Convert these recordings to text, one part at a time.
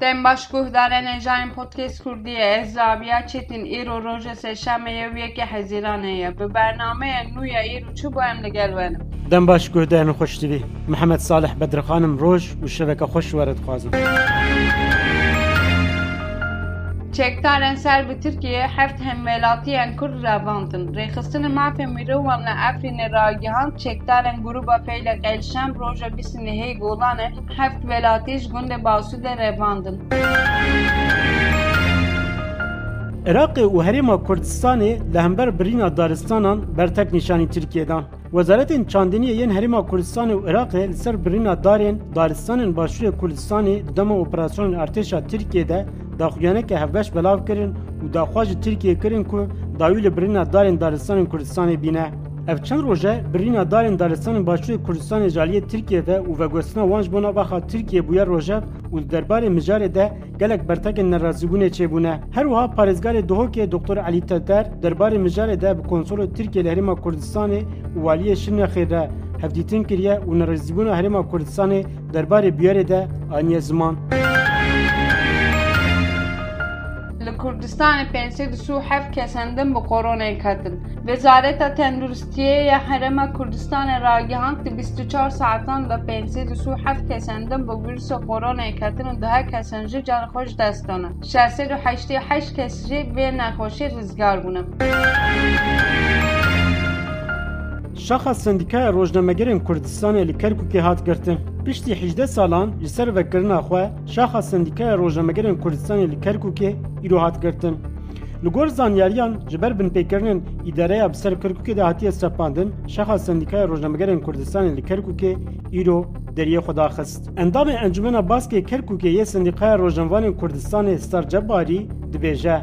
Dem baş guh dane nejayên podcast Kurdî ye. Ez Rabîa Çetin îro roje seşemê ye û yekê hezîranê ye. Bi bernameyê nû ya îro çi bû em li gel we ne. Dem baş guh dane xweş tu bî. Mihemed Salih Bedirxan im roj û şeveke xweş were dixwazim. Çekdarên ser bi Tirkiyeyê heft hemwelatiyên Kurd revandin. Rêxistinê mafên mirovan li Efrînê ragihand, çekdarên grûba Feylek El Şam roja bîst Nihê Golan e heft welatî ji gundê Basûdê revandin. Iraqê û Herêma Kurdistanê li hember birîna daristanan bertek nîşanî Tirkiyê da. Wezaretên Çandiniyê yên Herêma Kurdistanê û Iraqê li ser birîna darên daristanên Başûrê Kurdistanê di dema operasyonên artêşa Tirkiyê de daxuyaneke hevbeş belav kirin û daxwaz ji Tirkiyê kirin ku dawî li birîna darên daristanên Kurdistanê bîne. Ev çend roj e birîna dayên daristanên başûrê Kurdistanê ji aliyê Tirkiyê ve û vegotina wan ji bo nav axa Tirkiyê bûye rojev û di derbarê mijarê de gelek bertekên nerazîbûnê çêbûne. Her wiha parêzgarê Duhokê Doktor Elî Teter derbarê mijarê de bi Konsolo Tirkiyê li Herêma Kurdistanê û Waliyê Şirnexê re hevdîtin kiriye û nerazîbûna Herêma Kurdistanê Derbarê bûyerê de aniye ziman. Li Kurdistanê pênc sed û si û heft kesên din bi koronayê ketin. Wezareta Tenduristiyê ya Herêma Kurdistanê ragihand di bîst û çar saetan de pênc sed û si û heft kesên din bi vîrusê koronayê ketin û duhe kesan jî canê xwe ji dest dane. Şeş sed û heştê û heşt kes jî vê nexweşiyê rizgar bûne. Şaxa Sendîkaya Rojnamegerên Kurdistanê li Kerkûkê hat girtin. Piştî hejdeh salan ji ser vekirina xwe Şaxa Sendîkaya Rojnamegerên Kurdistanê li Kerkûkê îro hat girtin. Li gor zanyariyan ji ber binpêkirinên îdareya bi ser Kerkûkê de hatiye sepandin, Şaxa Sendîkaya Rojnamegerên Kurdistanê li Kerkûkê îro deriyê xwe daxist. Endamê Encûmena Baskê Kerkûkê yê Sendîkaya Rojnamevanên Kurdistanê Star Cebarî dibêje,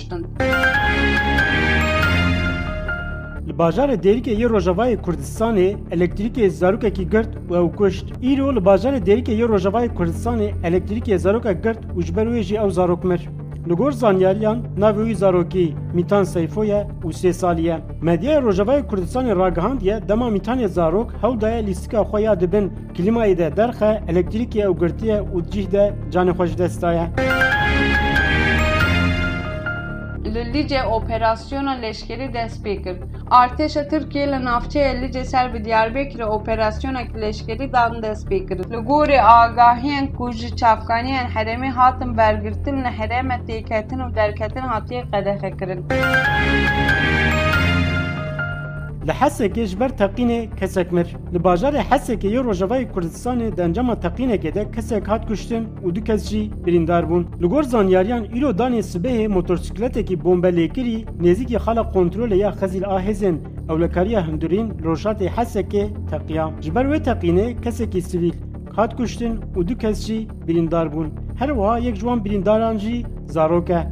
rûniştin. Li bajarê Dêrikê yê Rojavayê Kurdistanê elektrîkê zarokekî girt û ew kuşt. Îro li bajarê Dêrikê yê Rojavayê Kurdistanê elektrîkê zarokek girt û ji ber wê jî ew zarok mir. Li gor zanyariyan navê wî zarokî Mîtan Seyfo ye û sê salî ye. Medyaya Rojavayê Kurdistanê ragihandiye dema Mîtanê zarok hewl daye lîstika xwe ya di bin Klîmayê de derx e, elektrîkê ew girtî ye û di cih de canê xwe ji dest daye. Li Licê operasyona leşkerî dest pê kir. Artêşa Tirkiyê li navçeya Licê ser bi Diyarbekirê operasyonek leşkerî dan dest pê kirin. Li gorî agahiyên ku ji çavkaniyên herêmê hatin bergirtin li herême têketin û derketin hatiye qedexekirin. Li Hesekê ji ber teqînê kesek mir. Li bajarê Hesekê yê Rojavayê Kurdistanê di encama teqînekê de kesek hat kuştin û du kes jî birîndar bûn. Li gor zanyariyan îro danê sibehê motorsîkleteke bombe-lêkirî nêzîkî xala kontrolê ya Xezîl a hêzên ewlekariya hundirîn li rojhilatê Hesekê teqiya. Ji ber wê teqînê kesekî sivîl, hat kuştin û du kes jî birîndar bûn. Her wiha yek ji wan birîndaran jî zarok e.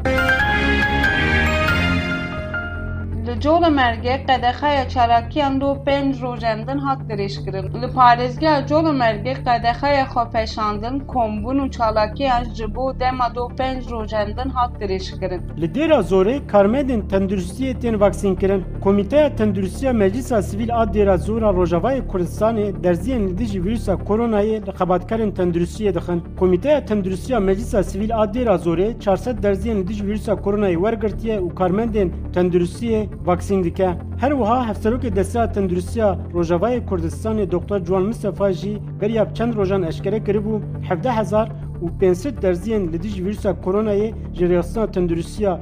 Li Colemêrgê qedexeya çalakiyan do pênc rojan din hat dirêjkirin. Li parêzgeha Colemêrgê qedexeya xwepêşandin, kombûn û çalakiyan ji bo dema do pênc rojan din hat dirêjkirin. Li Dêra Zorê karmendên tenduristiyê tên vaksînkirin. Komîteya Tenduristiya Meclisa Sivîl a Dêrazora Rojavayê Kurdistanê derziyên li dijî vîrûsa koronayê li xebatkarên tenduristiyê dixin. Komîteya Tenduristiya Meclisa Sivîl a Dêrazorê çar sed derziyên li dijî vîrûsa koronayê wergirtiye û karmendên tenduristiyê vaksîn dike. Her wiha Hevserokê Desteya Tenduristiya Rojavayê Kurdistanê Doktor Ciwan Mistefa jî beriya çend rojan eşkere kiribû, hevdeh hezar û pênc sed derziyên li dijî vîrûsa koronayê ji rêxistina tenduristiya